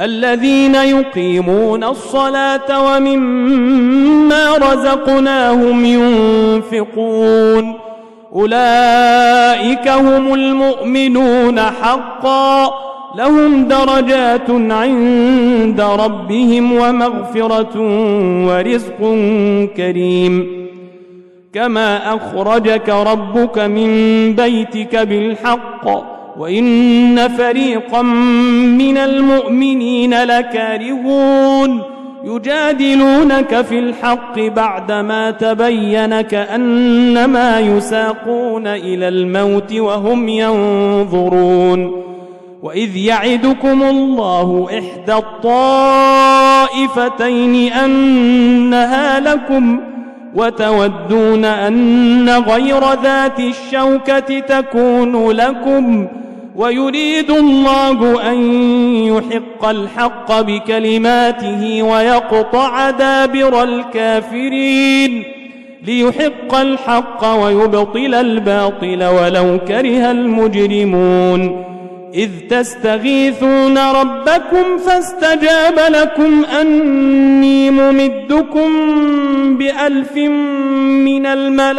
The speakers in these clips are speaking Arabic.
الذين يقيمون الصلاة ومما رزقناهم ينفقون. أولئك هم المؤمنون حقا. لهم درجات عند ربهم ومغفرة ورزق كريم. كما أخرجك ربك من بيتك بالحق. وإن فريقا من المؤمنين لكارهون. يجادلونك في الحق بعدما تبين كأنما يساقون إلى الموت وهم ينظرون. وإذ يعدكم الله إحدى الطائفتين أنها لكم وتودون أن غير ذات الشوكة تكون لكم. ويريد الله أن يحق الحق بكلماته ويقطع دابر الكافرين ليحق الحق ويبطل الباطل ولو كره المجرمون إذ تستغيثون ربكم فاستجاب لكم أني ممدكم بألف من الملائكة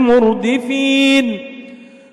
مردفين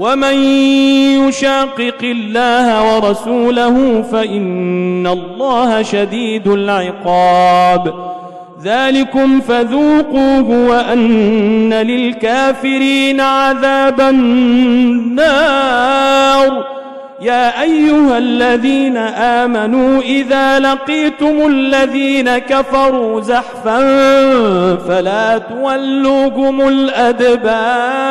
ومن يشاقق الله ورسوله فإن الله شديد العقاب ذلكم فذوقوه وأن للكافرين عذاب النار يا أيها الذين آمنوا إذا لقيتم الذين كفروا زحفا فلا تولوهم الأدبار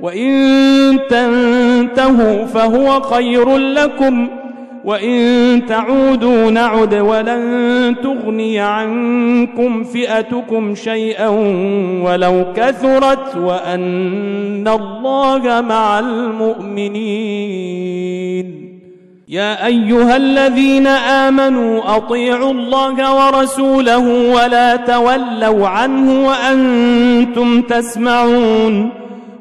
وإن تنتهوا فهو خير لكم وإن تعودوا نعد ولن تغني عنكم فئتكم شيئا ولو كثرت وأن الله مع المؤمنين. يا أيها الذين آمنوا أطيعوا الله ورسوله ولا تولوا عنه وأنتم تسمعون.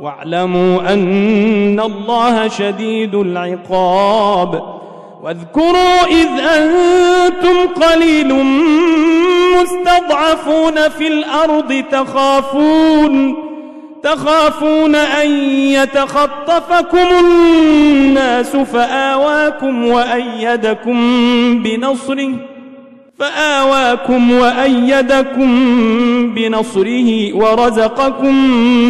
واعلموا أن الله شديد العقاب. واذكروا إذ أنتم قليل مستضعفون في الأرض تخافون تخافون أن يتخطفكم الناس فآواكم وأيدكم بنصره. فآواكم وأيدكم بنصره ورزقكم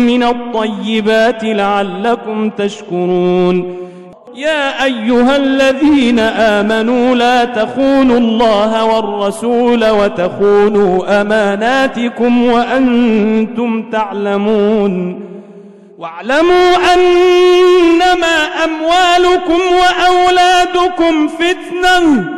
من الطيبات لعلكم تشكرون. يا أيها الذين آمنوا لا تخونوا الله والرسول وتخونوا أماناتكم وأنتم تعلمون. واعلموا أنما أموالكم وأولادكم فتنةٌ.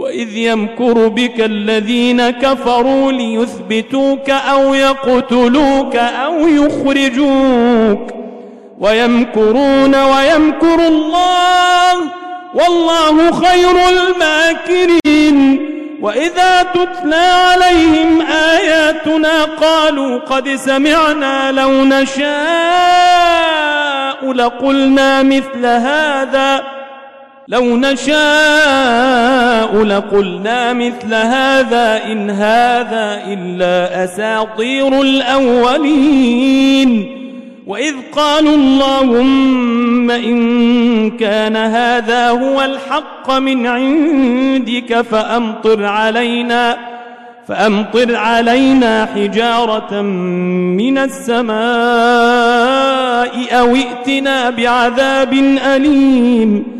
وإذ يمكر بك الذين كفروا ليثبتوك أو يقتلوك أو يخرجوك ويمكرون ويمكر الله والله خير الماكرين وإذا تتلى عليهم آياتنا قالوا قد سمعنا لو نشاء لقلنا مثل هذا لو نشاء لقلنا مثل هذا إن هذا إلا أساطير الأولين. وإذ قالوا اللهم إن كان هذا هو الحق من عندك فأمطر علينا فأمطر علينا حجارة من السماء أو ائتنا بعذاب أليم.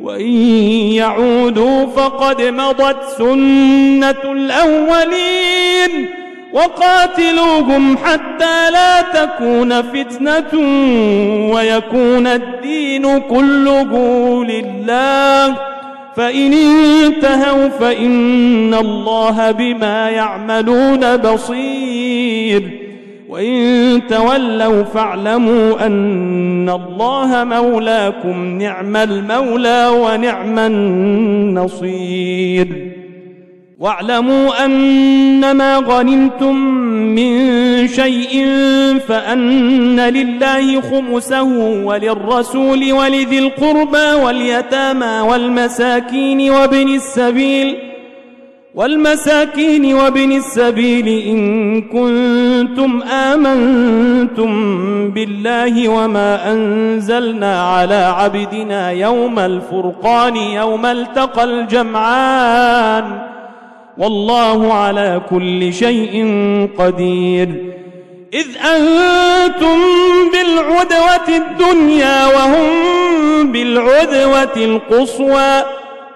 وإن يعودوا فقد مضت سنة الأولين وقاتلوهم حتى لا تكون فتنة ويكون الدين كله لله. فإن انتهوا فإن الله بما يعملون بصير. وإن تولوا فاعلموا أن الله مولاكم نعم المولى ونعم النصير. واعلموا أنما غنمتم من شيء فأن لله خمسه وللرسول ولذي القربى واليتامى والمساكين وابن السبيل والمساكين وابن السبيل إن كنتم آمنتم بالله وما أنزلنا على عبدنا يوم الفرقان يوم التقى الجمعان والله على كل شيء قدير إذ أنتم بالعدوة الدنيا وهم بالعدوة القصوى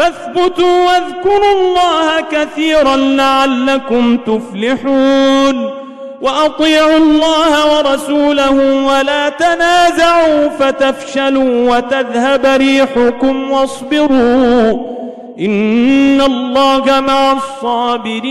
فاثبتوا واذكروا الله كثيرا لعلكم تفلحون. وأطيعوا الله ورسوله ولا تنازعوا فتفشلوا وتذهب ريحكم واصبروا. إن الله مع الصابرين.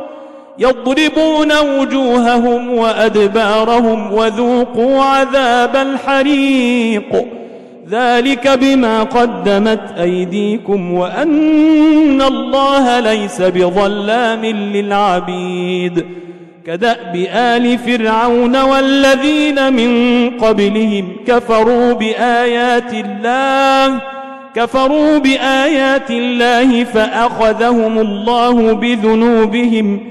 يضربون وجوههم وأدبارهم وذوقوا عذاب الحريق. ذلك بما قدمت أيديكم وأن الله ليس بظلام للعبيد. كدأب آل فرعون والذين من قبلهم كفروا بآيات الله كفروا بآيات الله فأخذهم الله بذنوبهم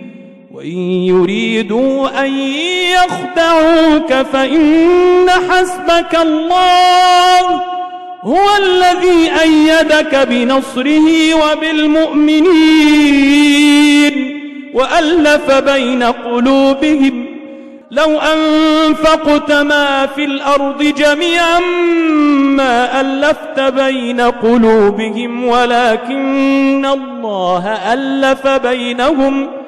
وإن يريدوا أن يخدعوك فإن حسبك الله هو الذي أيدك بنصره وبالمؤمنين وألف بين قلوبهم لو أنفقت ما في الأرض جميعا ما ألفت بين قلوبهم ولكن الله ألف بينهم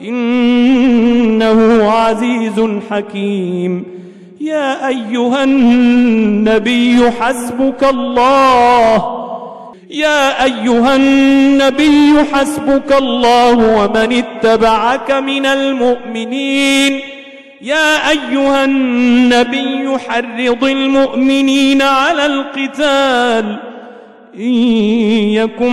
إنه عزيز حكيم. يا أيها النبي حسبك الله. يا أيها النبي حسبك الله ومن اتبعك من المؤمنين. يا أيها النبي حرض المؤمنين على القتال. إن يكن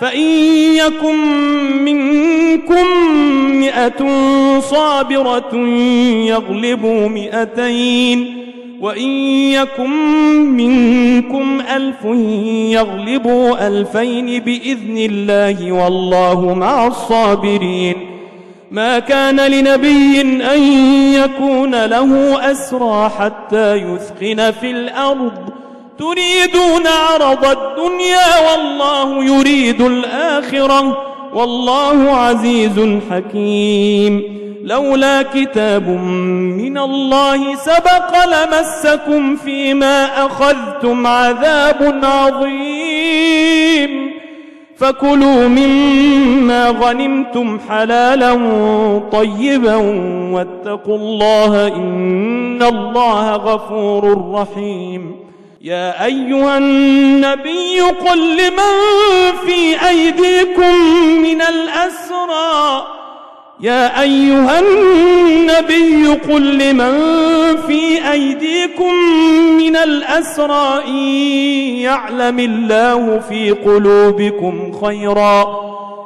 فإن يكن منكم مئة صابرة يغلبوا مئتين وإن يكن منكم ألف يغلبوا ألفين بإذن الله والله مع الصابرين. ما كان لنبي أن يكون له أسرى حتى يثخن في الأرض. تريدون عرض الدنيا والله يريد الآخرة والله عزيز حكيم لولا كتاب من الله سبق لمسكم فيما أخذتم عذاب عظيم فكلوا مما غنمتم حلالا طيبا واتقوا الله إن الله غفور رحيم يا أيها النبي قل لمن في أيديكم من الأسرى يا أيها النبي قل لمن في أيديكم من الأسرى إن يعلم الله في قلوبكم خيرا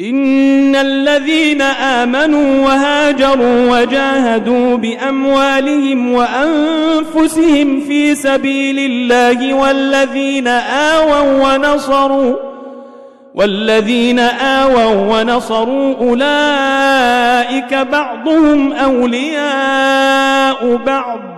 إن الذين آمنوا وهاجروا وجاهدوا بأموالهم وأنفسهم في سبيل الله والذين آووا ونصروا والذين آووا ونصروا أولئك بعضهم أولياء بعض.